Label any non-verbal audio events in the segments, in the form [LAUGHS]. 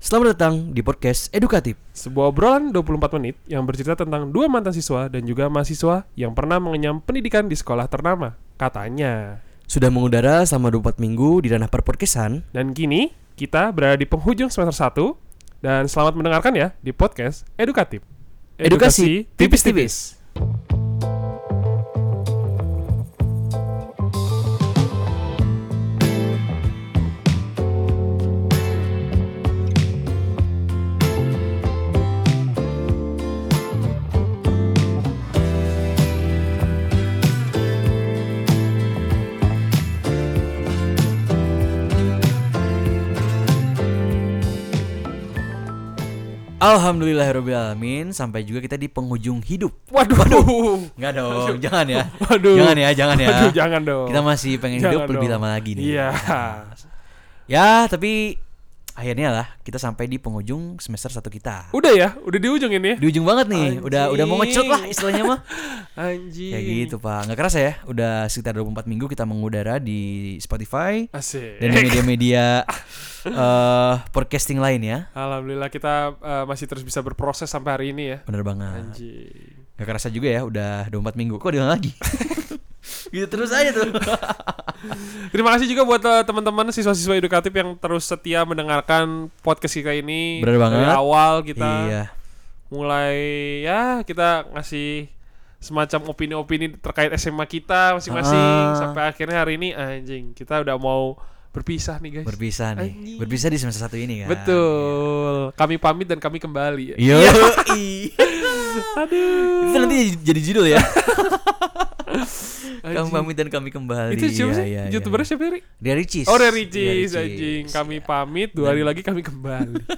Selamat datang di podcast edukatif. Sebuah obrolan 24 menit yang bercerita tentang dua mantan siswa dan juga mahasiswa yang pernah mengenyam pendidikan di sekolah ternama. Katanya. Sudah mengudara selama 24 minggu di ranah perpodcastan. Dan kini kita berada di penghujung semester 1 dan selamat mendengarkan ya di podcast edukatif. Edukasi tipis-tipis. Alhamdulillahirobbilalamin sampai juga kita di penghujung hidup. Waduh. Enggak dong, jangan ya. [LAUGHS] Waduh. Jangan ya, jangan ya. Waduh, jangan dong. Kita masih pengen Jangan hidup lebih dong. lama lagi nih. Iya. Ya, tapi akhirnya lah kita sampai di penghujung semester satu kita. Udah ya, udah di ujung ini. Di ujung banget nih, udah udah mau ngecot lah Anjing. istilahnya mah. [LAUGHS] Anjing. Kayak gitu, Pak. Nggak kerasa ya, udah sekitar 24 minggu kita mengudara di Spotify Asik. dan di media-media [LAUGHS] eh podcasting lain ya. Alhamdulillah kita eh, masih terus bisa berproses sampai hari ini ya. Bener banget. Anjing. Gak kerasa juga ya, udah 24 minggu. Kok diulang lagi? [LAUGHS] gitu terus aja tuh. [LAUGHS] Terima kasih juga buat eh, teman-teman siswa-siswa edukatif yang terus setia mendengarkan podcast kita ini Bener banget. dari awal kita Iya. mulai ya kita ngasih semacam opini-opini terkait SMA kita masing-masing Ah. sampai akhirnya hari ini anjing kita udah mau berpisah nih guys. Berpisah nih. Anjing. Berpisah di semester satu ini kan. Betul. Kami pamit dan kami kembali. Yo. [LAUGHS] Aduh. Itu nanti jadi judul ya. [LAUGHS] Kami Anjing. pamit dan kami kembali. Itu siapa sih? iya, iya, YouTubernya iya. siapa Ri? Dia Ricis. Oh, dari Ricis, anjing. Kami iya. pamit, dua hari lagi kami kembali. [LAUGHS]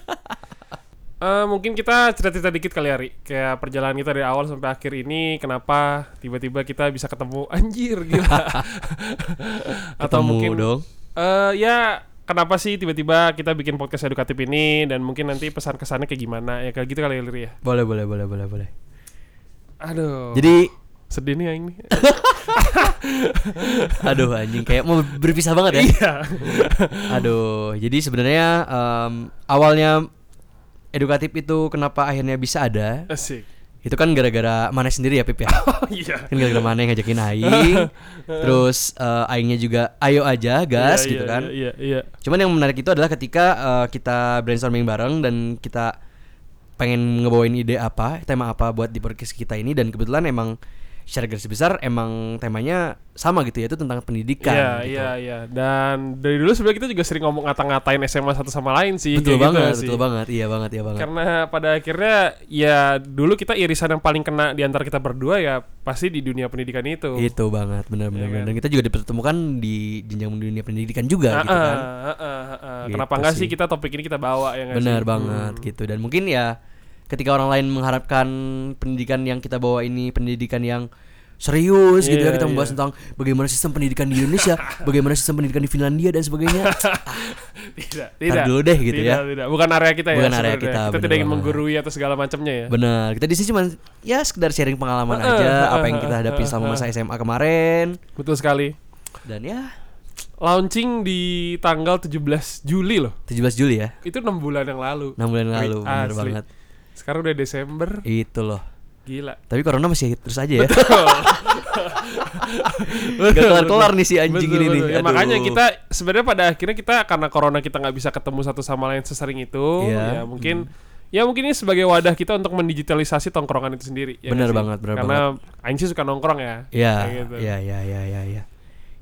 Eh, mungkin kita cerita-cerita dikit kali ya, Ri. Kayak perjalanan kita dari awal sampai akhir ini, kenapa tiba-tiba kita bisa ketemu [LAUGHS] anjir gila. [LAUGHS] Atau Ketemu mungkin dong. eh ya kenapa sih tiba-tiba kita bikin podcast edukatif ini dan mungkin nanti pesan-kesannya kayak gimana ya kayak gitu kali ya, ya. Boleh, boleh, boleh, boleh, boleh. Aduh. Jadi sedih nih yang ini. [LAUGHS] aduh anjing kayak mau berpisah banget ya. Iya. Aduh, jadi sebenarnya em, awalnya edukatif itu kenapa akhirnya bisa ada? Asik. Itu kan gara-gara Maneh sendiri ya Pip ya. [LAUGHS] Oh iya. kan gara-gara Maneh ngajakin Aing. [LAUGHS] Terus eh, Aingnya juga ayo aja gas Iya, gitu iya, kan. Iya, iya. Cuman yang menarik itu adalah ketika eh, kita brainstorming bareng dan kita pengen ngebawain ide apa, tema apa buat di podcast kita ini dan kebetulan emang secara garis besar emang temanya sama gitu ya itu tentang pendidikan Iya, gitu. iya, iya. Dan dari dulu sebenarnya kita juga sering ngomong ngata-ngatain SMA satu sama lain sih. Betul gitu banget, sih. betul banget. Iya banget, iya banget. Karena pada akhirnya ya dulu kita irisan yang paling kena di antara kita berdua ya pasti di dunia pendidikan itu. Itu banget, benar-benar. Iya kan? Dan kita juga dipertemukan di jenjang dunia pendidikan juga Ah, gitu kan. ah, ah, ah. Gitu Kenapa enggak sih sih. kita topik ini kita bawa ya Benar sih? banget Hmm. gitu. Dan mungkin ya ketika orang lain mengharapkan pendidikan yang kita bawa ini pendidikan yang serius gitu ya Iya, kita membahas iya. tentang bagaimana sistem pendidikan di Indonesia, [LAUGHS] bagaimana sistem pendidikan di Finlandia dan sebagainya. [LAUGHS] Tidak, tidak. dulu deh gitu tidak, ya. Tidak, bukan area kita ya. Bukan area kita, Kita tidak ingin menggurui atau segala macamnya ya. Benar. Kita di sini cuma ya sekedar sharing pengalaman Heeh, aja heeh, apa yang kita hadapi heeh, selama masa. SMA kemarin Betul sekali. dan ya Launching di tanggal 17 Juli loh. 17 Juli ya. Itu enam bulan yang lalu. 6 bulan lalu, Wih, benar asli. banget. Sekarang udah Desember. Itu loh. Gila. Tapi corona masih terus aja ya. [LAUGHS] Gak kelar-kelar nih si anjing Betul, ini nih. betul. Ya, Aduh. makanya kita sebenarnya pada akhirnya kita karena corona kita nggak bisa ketemu satu sama lain sesering itu, Iya. ya mungkin ya mungkin ini sebagai wadah kita untuk mendigitalisasi tongkrongan itu sendiri. ya Bener banget, bener Karena Aing sih suka nongkrong ya. Iya, gitu. iya, iya, iya, iya, iya.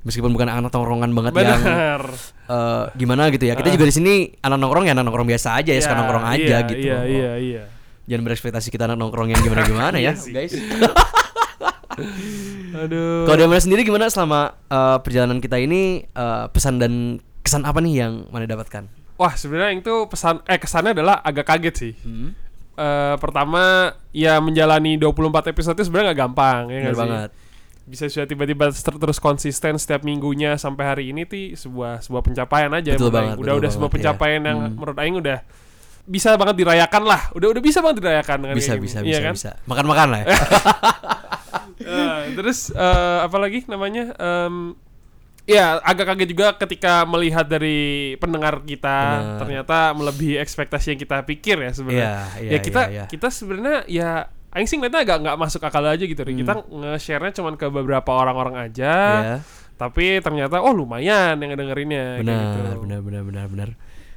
Meskipun bukan anak tongkrongan banget yang Benar. eh, gimana gitu ya. Kita juga di sini anak nongkrong ya anak nongkrong biasa aja ya, suka Iya, nongkrong aja iya, gitu. Iya, iya, iya. Jangan berekspektasi kita anak nongkrong yang gimana-gimana ya, [LAUGHS] Iya guys. [LAUGHS] Aduh. Kalau Damar sendiri gimana selama eh, perjalanan kita ini eh, pesan dan kesan apa nih yang mana dapatkan? Wah, sebenarnya itu pesan eh kesannya adalah agak kaget sih. Hmm. Eh, pertama ya menjalani 24 episode itu sebenarnya nggak gampang ya Bener sih? banget. bisa sudah tiba-tiba ter- terus konsisten setiap minggunya sampai hari ini tuh sebuah sebuah pencapaian aja Betul banget, Aing. udah betul udah sebuah banget, ya. pencapaian yang Hmm. menurut Aing udah bisa banget dirayakan lah udah udah bisa banget dirayakan dengan Bisa, bisa, Iya bisa, kan? bisa. Makan-makan lah ya. [LAUGHS] Eh, terus eh, apa lagi namanya Em, ya agak kaget juga ketika melihat dari pendengar kita Benar. ternyata melebihi ekspektasi yang kita pikir ya sebenarnya. Iya, iya, ya kita iya, iya. kita sebenarnya ya Aing sih ngeliatnya agak nggak masuk akal aja gitu. Ri. Kita nge-share-nya cuman ke beberapa orang-orang aja. Hmm. Iya. Tapi ternyata oh lumayan yang ngedengerinnya kayak benar, gitu. benar, benar, benar, benar.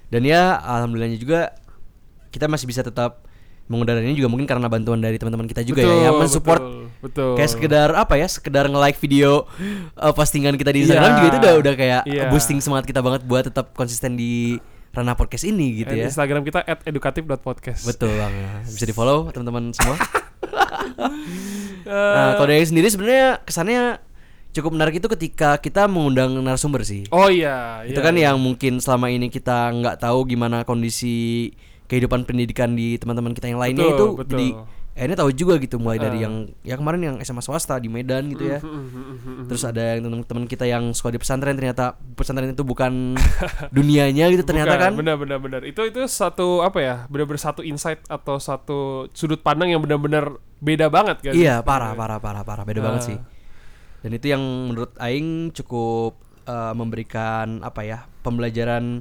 Dan ya alhamdulillahnya juga kita masih bisa tetap mengudara ini juga mungkin karena bantuan dari teman-teman kita juga ya yang mensupport betul, betul. kayak sekedar apa ya sekedar nge-like video uh, postingan kita di Instagram Iya. juga itu udah udah kayak Iya. boosting semangat kita banget buat tetap konsisten di ranah podcast ini gitu And ya. Instagram kita @edukatif.podcast. Betul banget. Bisa di follow teman-teman semua. [LAUGHS] Eh, nah, kalau dari sendiri sebenarnya kesannya cukup menarik itu ketika kita mengundang narasumber sih. oh iya, itu iya, kan iya. yang mungkin selama ini kita nggak tahu gimana kondisi kehidupan pendidikan di teman-teman kita yang lainnya Betul, itu betul. jadi akhirnya tahu juga gitu mulai dari Ah. yang ya kemarin yang SMA swasta di Medan gitu ya. Mm-hmm, terus ada yang teman-teman kita yang sekolah di pesantren ternyata pesantren itu bukan [LAUGHS] dunianya gitu ternyata Bukan, kan. benar benar benar. Itu itu satu apa ya benar-benar satu insight atau satu sudut pandang yang benar-benar beda banget kan? Iya parah parah parah parah. Beda banget Ah. sih dan itu yang menurut Aing cukup eh, memberikan apa ya pembelajaran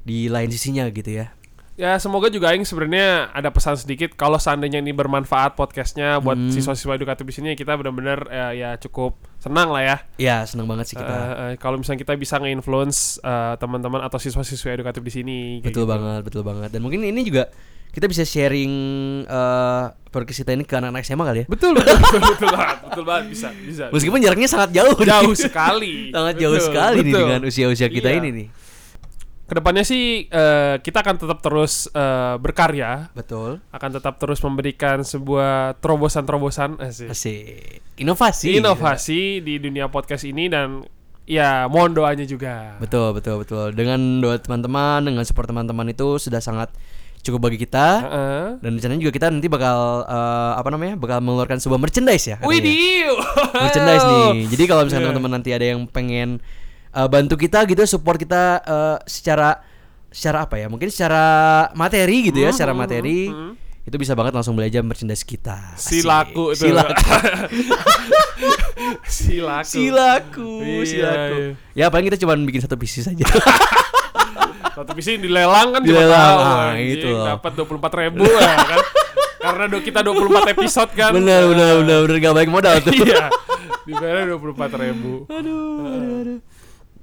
di lain sisinya gitu ya ya semoga juga Aing sebenarnya ada pesan sedikit kalau seandainya ini bermanfaat podcastnya buat Hmm. siswa-siswa edukatif di sini kita benar-benar ya, ya cukup senang lah ya ya senang banget sih kita Eh, eh, kalau misalnya kita bisa nge-influence eh, teman-teman atau siswa-siswa edukatif di sini betul gitu. banget betul banget dan mungkin ini juga kita bisa sharing eh podcast kita ini ke anak-anak SMA kali ya betul betul betul, betul banget betul banget bisa bisa meskipun jaraknya sangat jauh nih. jauh sekali sangat jauh Betul, sekali nih betul. dengan usia-usia kita Iya. ini nih ke depannya sih eh, kita akan tetap terus eh, berkarya betul akan tetap terus memberikan sebuah terobosan-terobosan asik. asik inovasi inovasi di dunia podcast ini dan ya mohon doanya juga betul betul betul dengan doa teman-teman dengan support teman-teman itu sudah sangat cukup bagi kita Heeh. dan rencananya juga kita nanti bakal eh, apa namanya bakal mengeluarkan sebuah merchandise ya. Widih, merchandise nih. [LAUGHS] Jadi kalau misalnya Iya. teman-teman nanti ada yang pengen uh, bantu kita gitu, support kita uh, secara secara apa ya? Mungkin secara materi gitu ya, Hmm, secara materi. Itu bisa banget langsung belajar merchandise kita. Asik. Silaku itu. Silaku. [LAUGHS] Silaku. Silaku. Iya, Silaku. iya. Ya paling kita cuma bikin satu pieces saja. [LAUGHS] Satu PC dilelang kan Dilelang, tahu, ah, itu dapat 24 ribu ya kan. Karena do, kita 24 episode kan. benar benar benar benar gak baik modal tuh. Iya. Dibayar 24 ribu. aduh, aduh, aduh.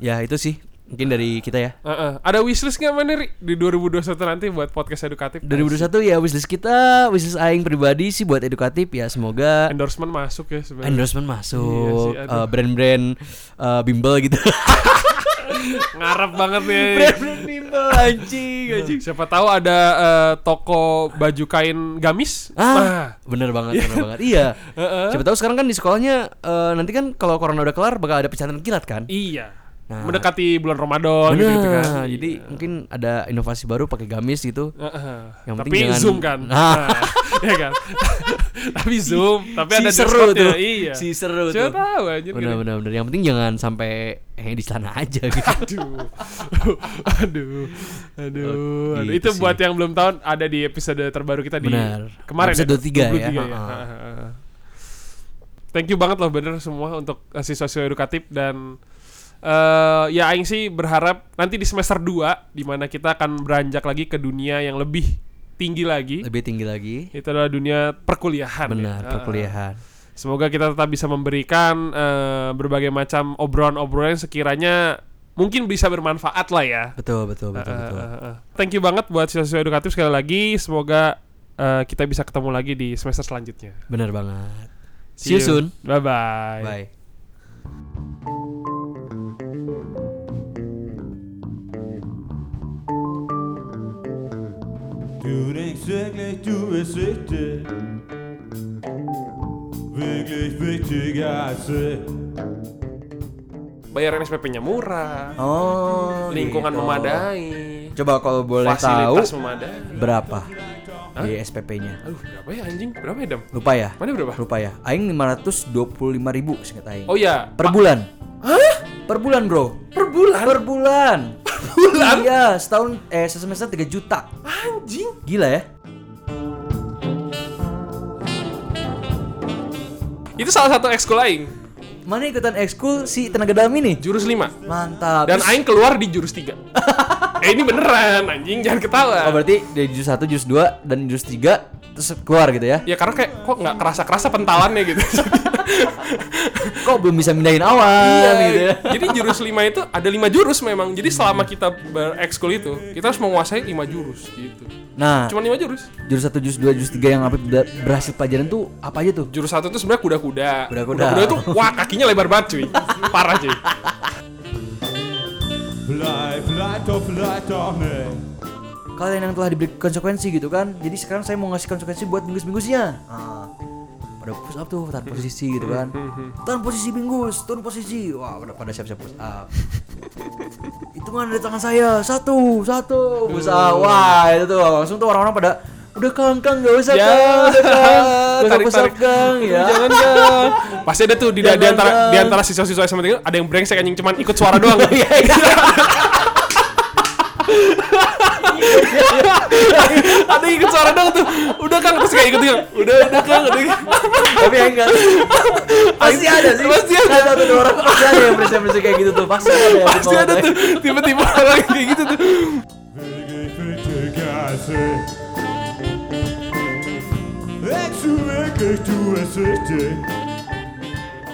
Ya itu sih mungkin dari kita ya. Heeh. Ada wishlist nggak mana Ri? di 2021 nanti buat podcast edukatif? 2021 ya wishlist kita, wishlist aing pribadi sih buat edukatif ya semoga Endorsement masuk ya sebenarnya. endorsement Iya masuk sih, aduh. eh, brand-brand eh, bimbel gitu [LAUGHS] Ngarep banget nih. brand-brand bimbel anjing anjing Siapa tahu ada eh, toko baju kain gamis. Nah, ah bener banget bener banget iya [LAUGHS] Heeh. siapa tahu sekarang kan di sekolahnya eh, nanti kan kalau corona udah kelar bakal ada pesantren kilat kan Iya. Nah. Mendekati bulan Ramadan bener gitu, kan. jadi mungkin ada inovasi baru pakai gamis gitu Heeh. Yang tapi penting jangan- zoom kan. [LAUGHS] Nah. Iya kan. [LAUGHS] tapi zoom, [LAUGHS] tapi si ada seru tuh Iya. si seru Siapa tuh tahu anjir. bener bener bener yang penting jangan sampai eh di sana aja gitu Aduh. aduh. Aduh. Oh, aduh. gitu Itu sih. buat yang belum tahu ada di episode terbaru kita di Benar. kemarin Episode 23 ya. 23 ya. Ha-ha. Thank you banget loh bener semua untuk eh, siswa-siswa edukatif dan eh ya aing sih berharap nanti di semester 2 di mana kita akan beranjak lagi ke dunia yang lebih tinggi lagi. lebih tinggi lagi Itu adalah dunia perkuliahan. ya. benar Ha-ha. perkuliahan Semoga kita tetap bisa memberikan eh, berbagai macam obrolan-obrolan yang sekiranya mungkin bisa bermanfaat lah ya. betul betul betul betul Eh, eh, eh. Thank you banget buat siswa-siswa edukatif sekali lagi. Semoga eh, kita bisa ketemu lagi di semester selanjutnya. benar banget see you soon Bye bye. bye Wirklich, du bist wichtig. Wirklich wichtiger als ich. Bayaran SPP-nya murah. oh lingkungan gitu. memadai. coba kalau boleh tahu fasilitas memadai. berapa di SPP-nya Aduh, berapa ya anjing? Berapa ya, Dam? lupa ya Mana berapa? lupa ya aing 525 ribu singkat aing Oh iya, per bulan Hah? per bulan bro per bulan. per bulan bulan? iya setahun eh semester 3 juta Anjing. gila ya Itu salah satu ekskul aing. mana ikutan ekskul si tenaga dalam ini? Jurus 5. Mantap. Dan aing keluar di jurus 3. [LAUGHS] eh ini beneran anjing jangan ketawa. Oh berarti dari jurus 1, jurus 2 dan jurus 3 terus keluar gitu ya. Ya karena kayak kok nggak kerasa-kerasa pentalannya gitu. [LAUGHS] [LAUGHS] Kok belum bisa mindahin awan gitu ya. Jadi jurus 5 itu ada 5 jurus memang. Jadi selama kita berekskul itu, kita harus menguasai 5 jurus gitu. Nah, Cuma 5 jurus. jurus 1, jurus 2, jurus 3 yang udah berhasil pelajaran tuh apa aja tuh? Jurus satu itu sebenarnya kuda-kuda. Kuda-kuda. Itu wah kakinya lebar banget cuy. Parah cuy. Kalian yang telah diberi konsekuensi gitu kan. Jadi sekarang saya mau ngasih konsekuensi buat bingus-bingusnya. Nah, pada push up tuh, tahan posisi gitu kan. Tahan posisi bingus, turun posisi. Wah, pada pada siap-siap push up. [LAUGHS] Hitungan dari tangan saya, satu, satu, push up. Wah, itu tuh langsung tuh orang-orang pada udah kang kang gak usah Ya, kang, udah kang, gak usah [LAUGHS] push up kang ya. Jangan kan. Pasti ada tuh di, di antara Kang. di antara siswa-siswa SMA itu ada yang brengsek anjing cuman ikut suara doang. [LAUGHS] Iya, iya. Ada yang ikut suara doang tuh. Udah kan terus kayak ikut. Udah udah kan. Udah. Tapi enggak Pasti ada sih Pasti ada. Satu dua orang Pasti ada yang prinsip-prinsip kayak gitu tuh Pasti ada yang Pasti ada tuh tiba-tiba orang kayak gitu tuh.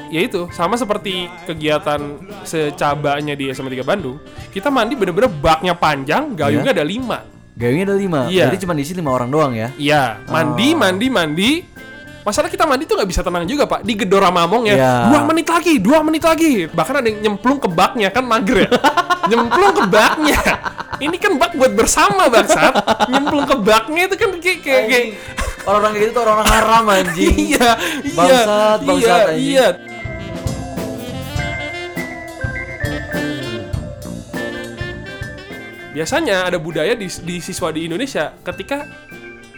Ya itu sama seperti kegiatan secabanya di SMA 3 Bandung. Kita mandi bener-bener baknya panjang, gayungnya ada lima. Gayungnya ada lima Iya. Jadi cuma diisi lima orang doang ya Iya, mandi, mandi, mandi. Masalah kita mandi tuh nggak bisa tenang juga pak. Digedor sama Among ya. Iya. Dua menit lagi, dua menit lagi. Bahkan ada yang nyemplung ke baknya kan mager ya. [LAUGHS] nyemplung ke baknya. Ini kan bak buat bersama bangsat. nyemplung ke baknya itu kan kayak kayak. kayak- Orang-orang kayak gitu tuh orang-orang haram anjing [LAUGHS] iya, iya, Bangsat, bangsat, iya, anjing. iya. Biasanya ada budaya di, di siswa di Indonesia ketika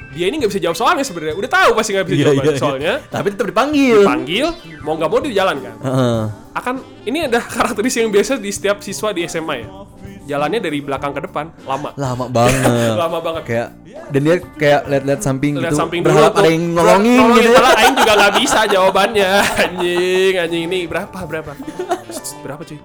dia ini nggak bisa jawab soalnya sebenarnya. Udah tahu pasti nggak bisa Iya, jawab iya, iya. soalnya. Tapi tetap dipanggil. Panggil mau nggak mau dia jalan kan Heeh. akan ini ada [LAUGHS] karakteristik yang biasa di setiap siswa di SMA ya. Jalannya dari belakang ke depan lama. Lama banget. [LAUGHS] Lama banget. Kayak Dan dia kayak lihat-lihat samping lihat gitu samping dulu Berharap tuh. ada yang nolongin gitu ya. Aing juga nggak [LAUGHS] bisa jawabannya. Anjing anjing ini berapa berapa? Berapa cuy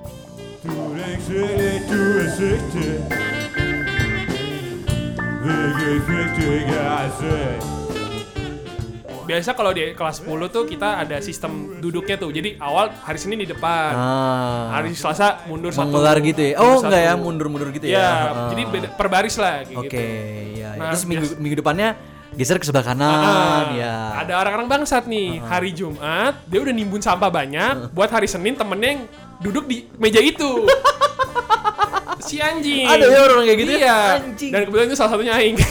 Biasa kalau di kelas 10 tuh kita ada sistem duduknya tuh. Jadi awal hari Senin di depan. Ah, hari Selasa mundur satu. Mengular gitu ya? Oh enggak ya mundur-mundur gitu ya ya? Ah. jadi beda, per baris lah kayak Oke gitu. ya. Nah, Terus minggu, biasa- minggu depannya Geser ke sebelah kanan Ah, ya Ada orang-orang bangsat nih. Hari Jumat dia udah nimbun sampah banyak. [LAUGHS] Buat hari Senin temennya yang duduk di meja itu [LAUGHS] si anjing Ada ya orang kayak gitu ya? iya Anjing. dan kebetulan itu salah satunya aing [LAUGHS]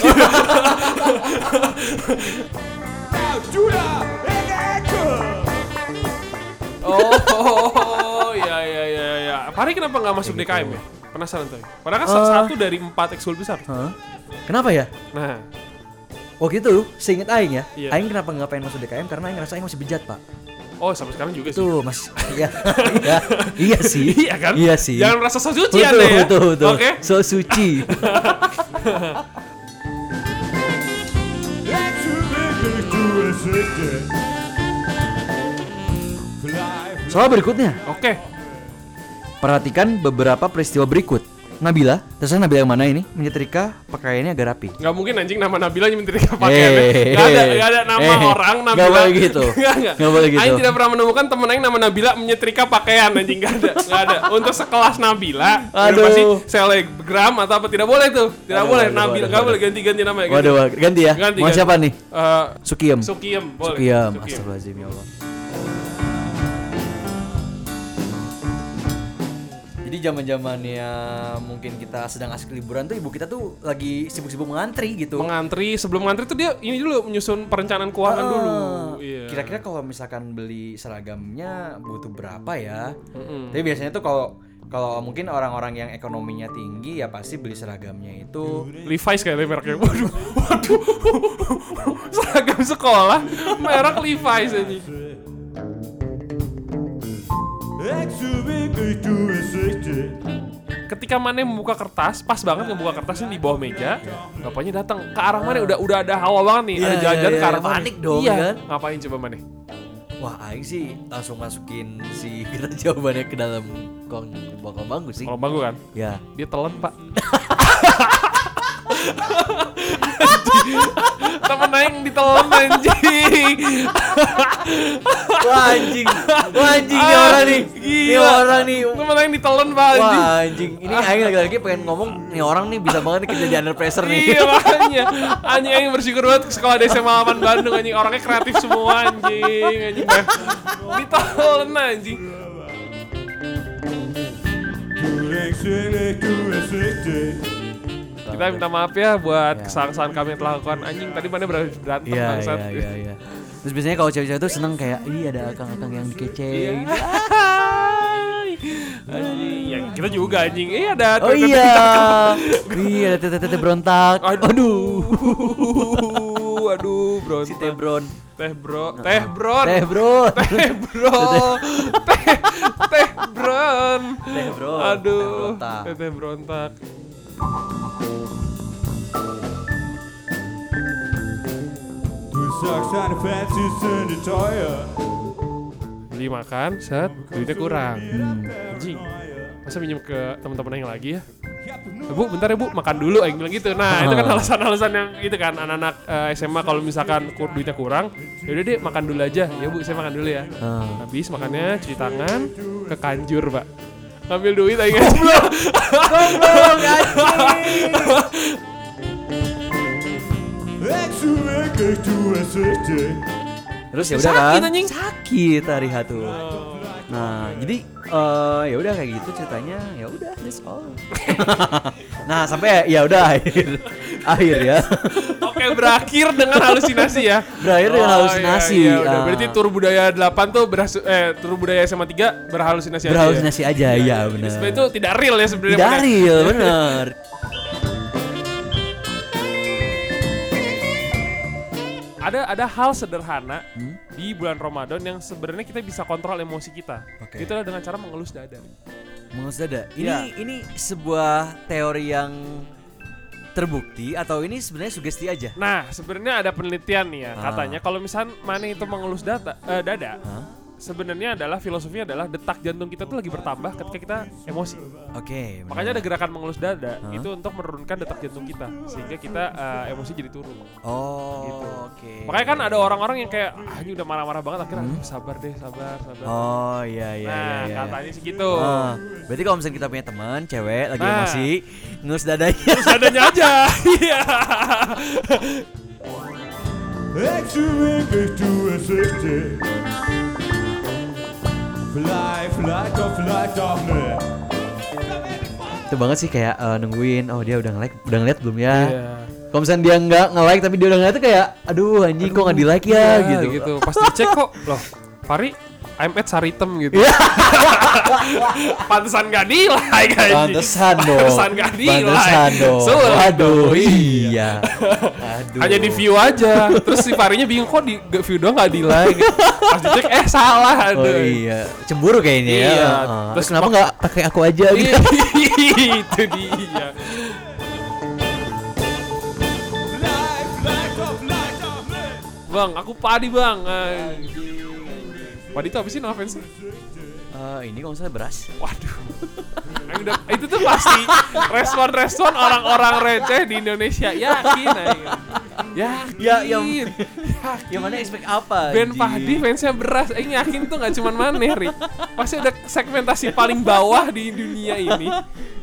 oh ya ya ya ya Fahri kenapa nggak masuk DKM ya penasaran tuh padahal kan Eh. satu dari empat ekskul besar Hah? Kenapa ya? nah Waktu itu, seinget Aing ya, Iya. Aing kenapa nggak pengen masuk DKM karena Aing ngerasa Aing masih bejat pak. Oh sampai sekarang juga sih. Itu mas, iya, iya, iya sih, [LAUGHS] iya kan? Iya sih. jangan merasa so suci betul, anda ya. betul, betul. oke. So suci. [LAUGHS] Soal berikutnya, oke. Perhatikan beberapa peristiwa berikut. Nabila, terserah Nabila yang mana ini, menyetrika pakaiannya agak rapi. Nggak mungkin anjing nama Nabila nyementirika pakaiannya. Eh, Nggak ada, nggak ada nama eh, orang nggak Nabila. boleh gitu. [LAUGHS] Nggak, nggak. Nggak boleh gitu. Aing tidak pernah menemukan temen Aing nama Nabila menyetrika pakaian anjing nggak ada, nggak ada. Untuk sekelas Nabila, Aduh. pasti selebgram atau apa tidak boleh tuh, tidak Waduh, boleh waduh, Nabila, nggak boleh ganti-ganti nama ya. Waduh, waduh, ganti ya. Ganti, Mau ganti. siapa nih? Eh, Sukiem. Sukiem, boleh. Sukiem. Sukiem. Astagfirullahaladzim ya Allah. Jadi zaman zamannya mungkin kita sedang asik liburan tuh ibu kita tuh lagi sibuk-sibuk mengantri gitu. Mengantri sebelum ngantri tuh dia ini dulu menyusun perencanaan keuangan Ah, dulu. Iya. Kira-kira kalau misalkan beli seragamnya butuh berapa ya? Mm-mm. Tapi biasanya tuh kalau kalau mungkin orang-orang yang ekonominya tinggi ya pasti beli seragamnya itu Levi's kayaknya mereknya. Waduh, waduh. Seragam sekolah merek Levi's aja. Esete. Ketika Mane membuka kertas, pas banget ngebuka kertasnya di bawah meja, bapaknya datang ke arah Mane udah udah ada hawa banget nih, Iya, ada jalan-jalan iya, ke arah iya. Mane. Panik dong, iya. kan? Ngapain coba Mane? Wah, aing sih langsung masukin si [LAUGHS] kita jawabannya ke dalam kong bakal bangku sih. Kalau bangku kan, Ya. dia telan pak. [LAUGHS] Temen aing ditelan anjing. Wah anjing. Wah anjing orang nih. Nih Gila. Nih. Temen aing ditelan pak anjing. Wah anjing. Ini aing lagi-lagi pengen ngomong nih orang nih bisa banget nih kerja di under pressure nih. Iya makanya Anjing aing bersyukur banget sekolah di SMA 8 Bandung anjing Orangnya kreatif semua anjing Anjing. Ditelan anjing. Kita minta maaf ya buat kesalahan-kesalahan kami yang telah lakukan Anjing tadi mana ber- berantem Iya bangsat iya iya iya. Terus biasanya kalau cewek-cewek tuh seneng kayak ih ada akang-akang yang dikece gitu. [LAUGHS] Anjing ya, kita juga anjing Eh ada Oh tete- iya. [LAUGHS] Iya ada tete-tete berontak. Aduh Aduh bro Si Tebron. Teh bro Teh bro Teh bro. [LAUGHS] Teh bro Teh Teh bron Teh bro. Aduh Teh berontak. Teh Du socks and fancy. Beli makan Set Duitnya kurang Anjing Masa minjem ke teman-teman yang lagi ya Eh, Bu, bentar ya Bu, makan dulu Aing bilang gitu. Nah, itu kan [LAUGHS] alasan-alasan yang itu kan anak-anak eh, SMA kalau misalkan kur duitnya kurang, ya udah deh makan dulu aja. Ya Bu, saya makan dulu ya. Ah. Habis makannya cuci tangan ke kanjur, Pak. Ngambil duit aing goblok. Sete. [LAUGHS] Terus ya udah Sakit, kan? anjing. Sakit hari hatu. Nah, jadi eh ya udah kayak gitu ceritanya. Ya udah, that's all. [LAUGHS] nah, sampai ya udah [LAUGHS] akhir. akhir ya. Oke, berakhir dengan halusinasi ya. Berakhir dengan Oh, halusinasi. Iya, iya, udah. Ah. Berarti tur budaya 8 tuh berhasil eh tur budaya SMA 3 berhalusinasi aja. Berhalusinasi aja, ya Jadi benar. sebenarnya itu tidak real ya sebenarnya. Tidak ya. real, bener. [LAUGHS] ada ada hal sederhana Hmm? di bulan Ramadan yang sebenarnya kita bisa kontrol emosi kita. Oke. Itu adalah dengan cara mengelus dada. Mengus dada. Ini Iya. ini sebuah teori yang terbukti atau ini sebenarnya sugesti aja? Nah, sebenarnya ada penelitian nih ya, Ah. katanya kalau misal mana itu mengelus data, eh, dada, Hah? Sebenarnya adalah filosofinya adalah detak jantung kita tuh lagi bertambah ketika kita emosi. Oke. Makanya ada gerakan mengelus dada Hah? itu untuk menurunkan detak jantung kita sehingga kita eh, emosi jadi turun. Oh, Gitu. oke. Makanya kan ada orang-orang yang kayak ah ini udah marah-marah banget akhirnya "Ah, sabar deh, sabar, sabar. Hmm? Oh, iya iya nah, iya iya. katanya sih gitu. Ah, berarti kalau misalnya kita punya teman cewek lagi Nah. emosi, ngelus dadanya. Terus dadanya [LAUGHS] aja. Iya. Exu eke dua sete. Fly, fly, to fly, to fly. Itu banget sih kayak eh, nungguin, oh dia udah nge-like, udah ngeliat belum ya? Iya. Kalau misalnya dia nggak nge-like tapi dia udah ngeliat tuh kayak, aduh anjing kok nggak di-like ya Iya, gitu. gitu. Pas dicek kok, loh, Fari I'm at Saritem gitu. Iya. [LAUGHS] Pantesan gak di like anjing. Pantesan dong. Pantesan gak di like. Pantesan dong. Sulit Aduh, dong. iya. Aduh. Hanya di view aja. Terus si Farinya bingung kok di view doang gak like. Pas dicek eh salah aduh. Oh iya, cemburu kayaknya ya. Iya, Heeh. terus Terus kenapa nggak pakai aku aja gitu? [LAUGHS] itu dia. Bang, aku padi bang. Eh, Padi itu apa sih no offense? Eh, ini kalau misalnya beras. Waduh. Udah- itu tuh pasti respon-respon orang-orang receh di Indonesia. Yakin aing. Yakin. Ya, yang- Yakin. Yang mana expect apa? Ben? Fahdi fansnya beras. Aing yakin tuh gak cuman maneh, Ri. Pasti ada segmentasi paling bawah di dunia ini.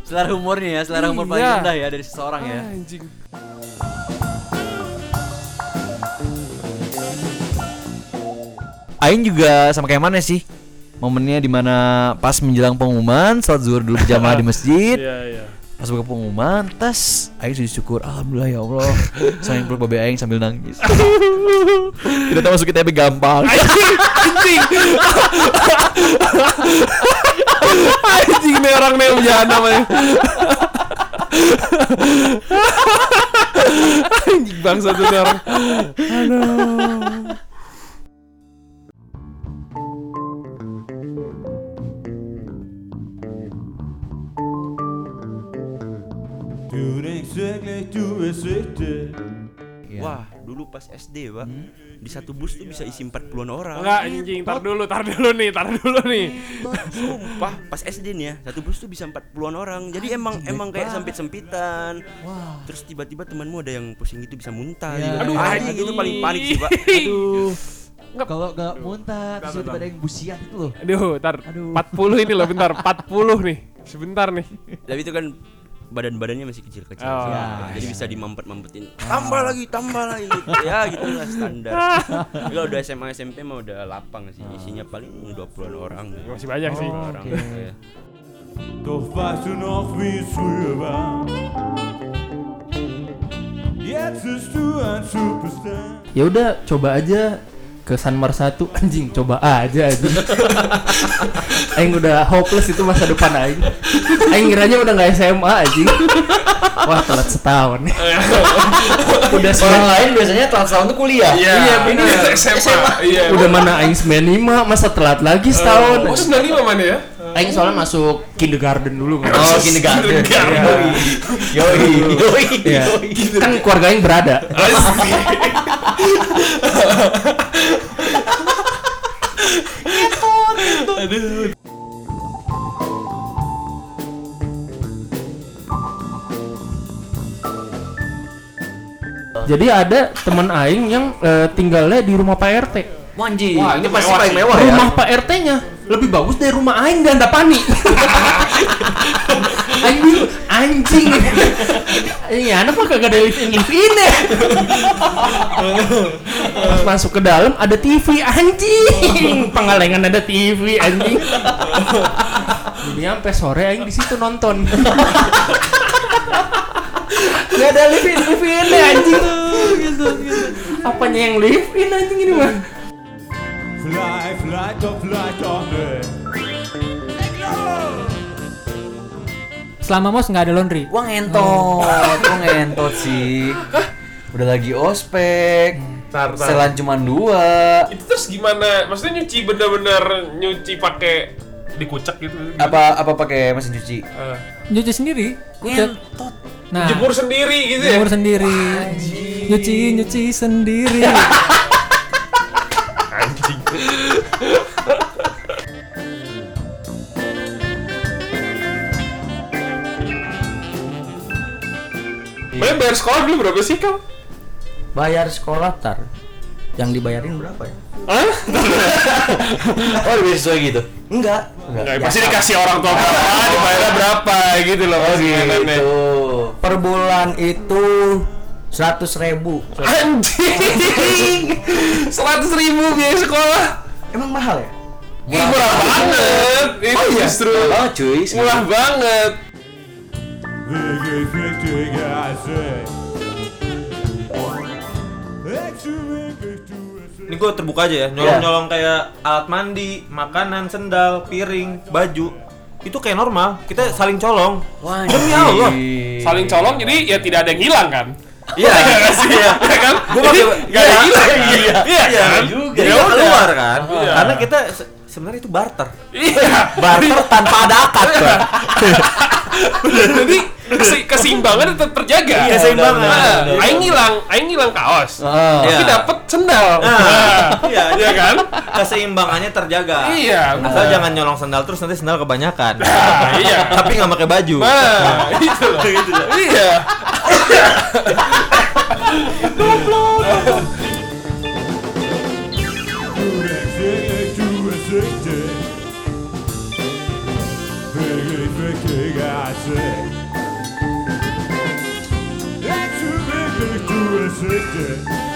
Selera humornya ya, selera humor paling Iya. rendah ya dari seseorang ya. Anjing. Aing juga sama kayak mana sih? Momennya di mana pas menjelang pengumuman, sholat zuhur dulu berjamaah di [LAUGHS] masjid. Iya, iya. Pas buka pengumuman, tas Aing sujud syukur, alhamdulillah ya Allah. Sayang peluk babe Aing sambil nangis. [LAUGHS] Kita tahu masuk ITB gampang. Anjing, anjing. nih orang nih namanya. anjing bangsa tuh orang. Turing sete dua sete. Ya ya. Wah, dulu pas SD, Pak. Di satu bus tuh bisa isi 40-an orang. Enggak anjing, tar dulu, tar dulu nih, tar dulu nih. Sumpah, pas SD nih ya, satu bus tuh bisa 40-an orang. Jadi emang emang kayak sempit-sempitan. Terus tiba-tiba temanmu ada yang pusing gitu bisa muntah Ya. gitu. Aduh, Anjing, itu paling panik sih, Pak. [LAUGHS] Aduh. Kalau nggak muntah terus tiba-tiba ada yang busian itu loh. Aduh, tar Aduh. 40 ini loh bentar, 40 nih. Sebentar nih. Tapi itu kan badan-badannya masih kecil-kecil. Oh. Ya, Jadi ya. bisa dimampet-mampetin. Tambah lagi, tambah lagi [LAUGHS] gitu. Ya, gitulah standar. [LAUGHS] Tapi Kalau udah SMA SMP mah udah lapang sih. Isinya paling 20-an orang. Masih banyak sih. orang. Oke. Ya. Doch weißt du noch, wie es früher war? Jetzt bist du ein Superstar. ya udah coba aja ke Sanmar 1 anjing coba aja anjing [LAUGHS] aing udah hopeless itu masa depan aing aing ngiranya udah nggak SMA anjing wah telat setahun [LAUGHS] udah Orang lain biasanya telat setahun tuh kuliah. Iya, ini SMA. Iya. udah mana aing 95 masa telat lagi setahun Oh, 95 mana ya? Aing soalnya masuk kindergarten dulu kan Oh, gini gak [LAUGHS] Yoi, yoi, Iya. yoi. kan keluarga aing berada. Jadi ada teman aing yang eh, tinggalnya di rumah Pak RT. Wah, ini pasti paling mewah ya. rumah Pak RT-nya lebih bagus dari rumah aing dan Dapani. [LAUGHS] anjing, anjing. Ini anak mah kagak ada live in ya. Pas masuk ke dalam ada TV anjing. Pengalengan ada TV anjing. Jadi sampai sore aing di situ nonton. Gak ada live in live in ya, anjing. Apanya yang live in anjing ini mah? Fly, fly, doch, fly, doch nicht. Selama mos nggak ada laundry. Wah ngentot, wah ngentot sih. Udah lagi ospek. Tar, tar. Selan cuma dua. Itu terus gimana? Maksudnya nyuci bener-bener nyuci pakai dikucek gitu? Apa apa pakai mesin cuci? Eh, Nyuci sendiri. Kucek. Nah, jemur sendiri gitu ya? jemur sendiri. Nyuci nyuci sendiri. [LAUGHS] Bayar, sekolah dulu berapa sih kau? Bayar sekolah tar. Yang dibayarin berapa ya? Hah? [LAUGHS] Oh lebih sesuai gitu? Enggak. Nggak, pasti dikasih orang tua berapa, [LAUGHS] dibayarnya berapa gitu loh mainannya. Gitu. Per bulan itu seratus ribu. Anjing, [LAUGHS] seratus ribu biaya sekolah. Emang mahal ya? Murah banget. Itu justru Oh cuy. murah banget. Ini gue terbuka aja ya, nyolong-nyolong kayak alat mandi, makanan, sendal, piring, baju. Itu kayak normal, kita saling colong. Wah, Demi Allah. Saling colong jadi ya tidak ada yang hilang kan? Iya, [LAUGHS] iya. Ya [LAUGHS] kan? Gue pakai Gak ada yang hilang. Iya, iya, Iya kan? Jadi Ya nggak udah. keluar kan? Iya. Karena kita se- sebenarnya itu barter. Iya. Barter tanpa ada akad. [LAUGHS] Jadi keseimbangan tetap terjaga. Iya, keseimbangan. Nah, Aing ngilang, aing ngilang kaos. Ah. Tapi Iya. dapat sendal. Nah, iya, Iya kan? Keseimbangannya terjaga. Iya, Asal jangan nyolong sendal terus nanti sendal kebanyakan. Nah, iya. Tapi nggak pakai baju. Nah, itu loh. [LAUGHS] Iya. [LAUGHS] Wirklich, take that.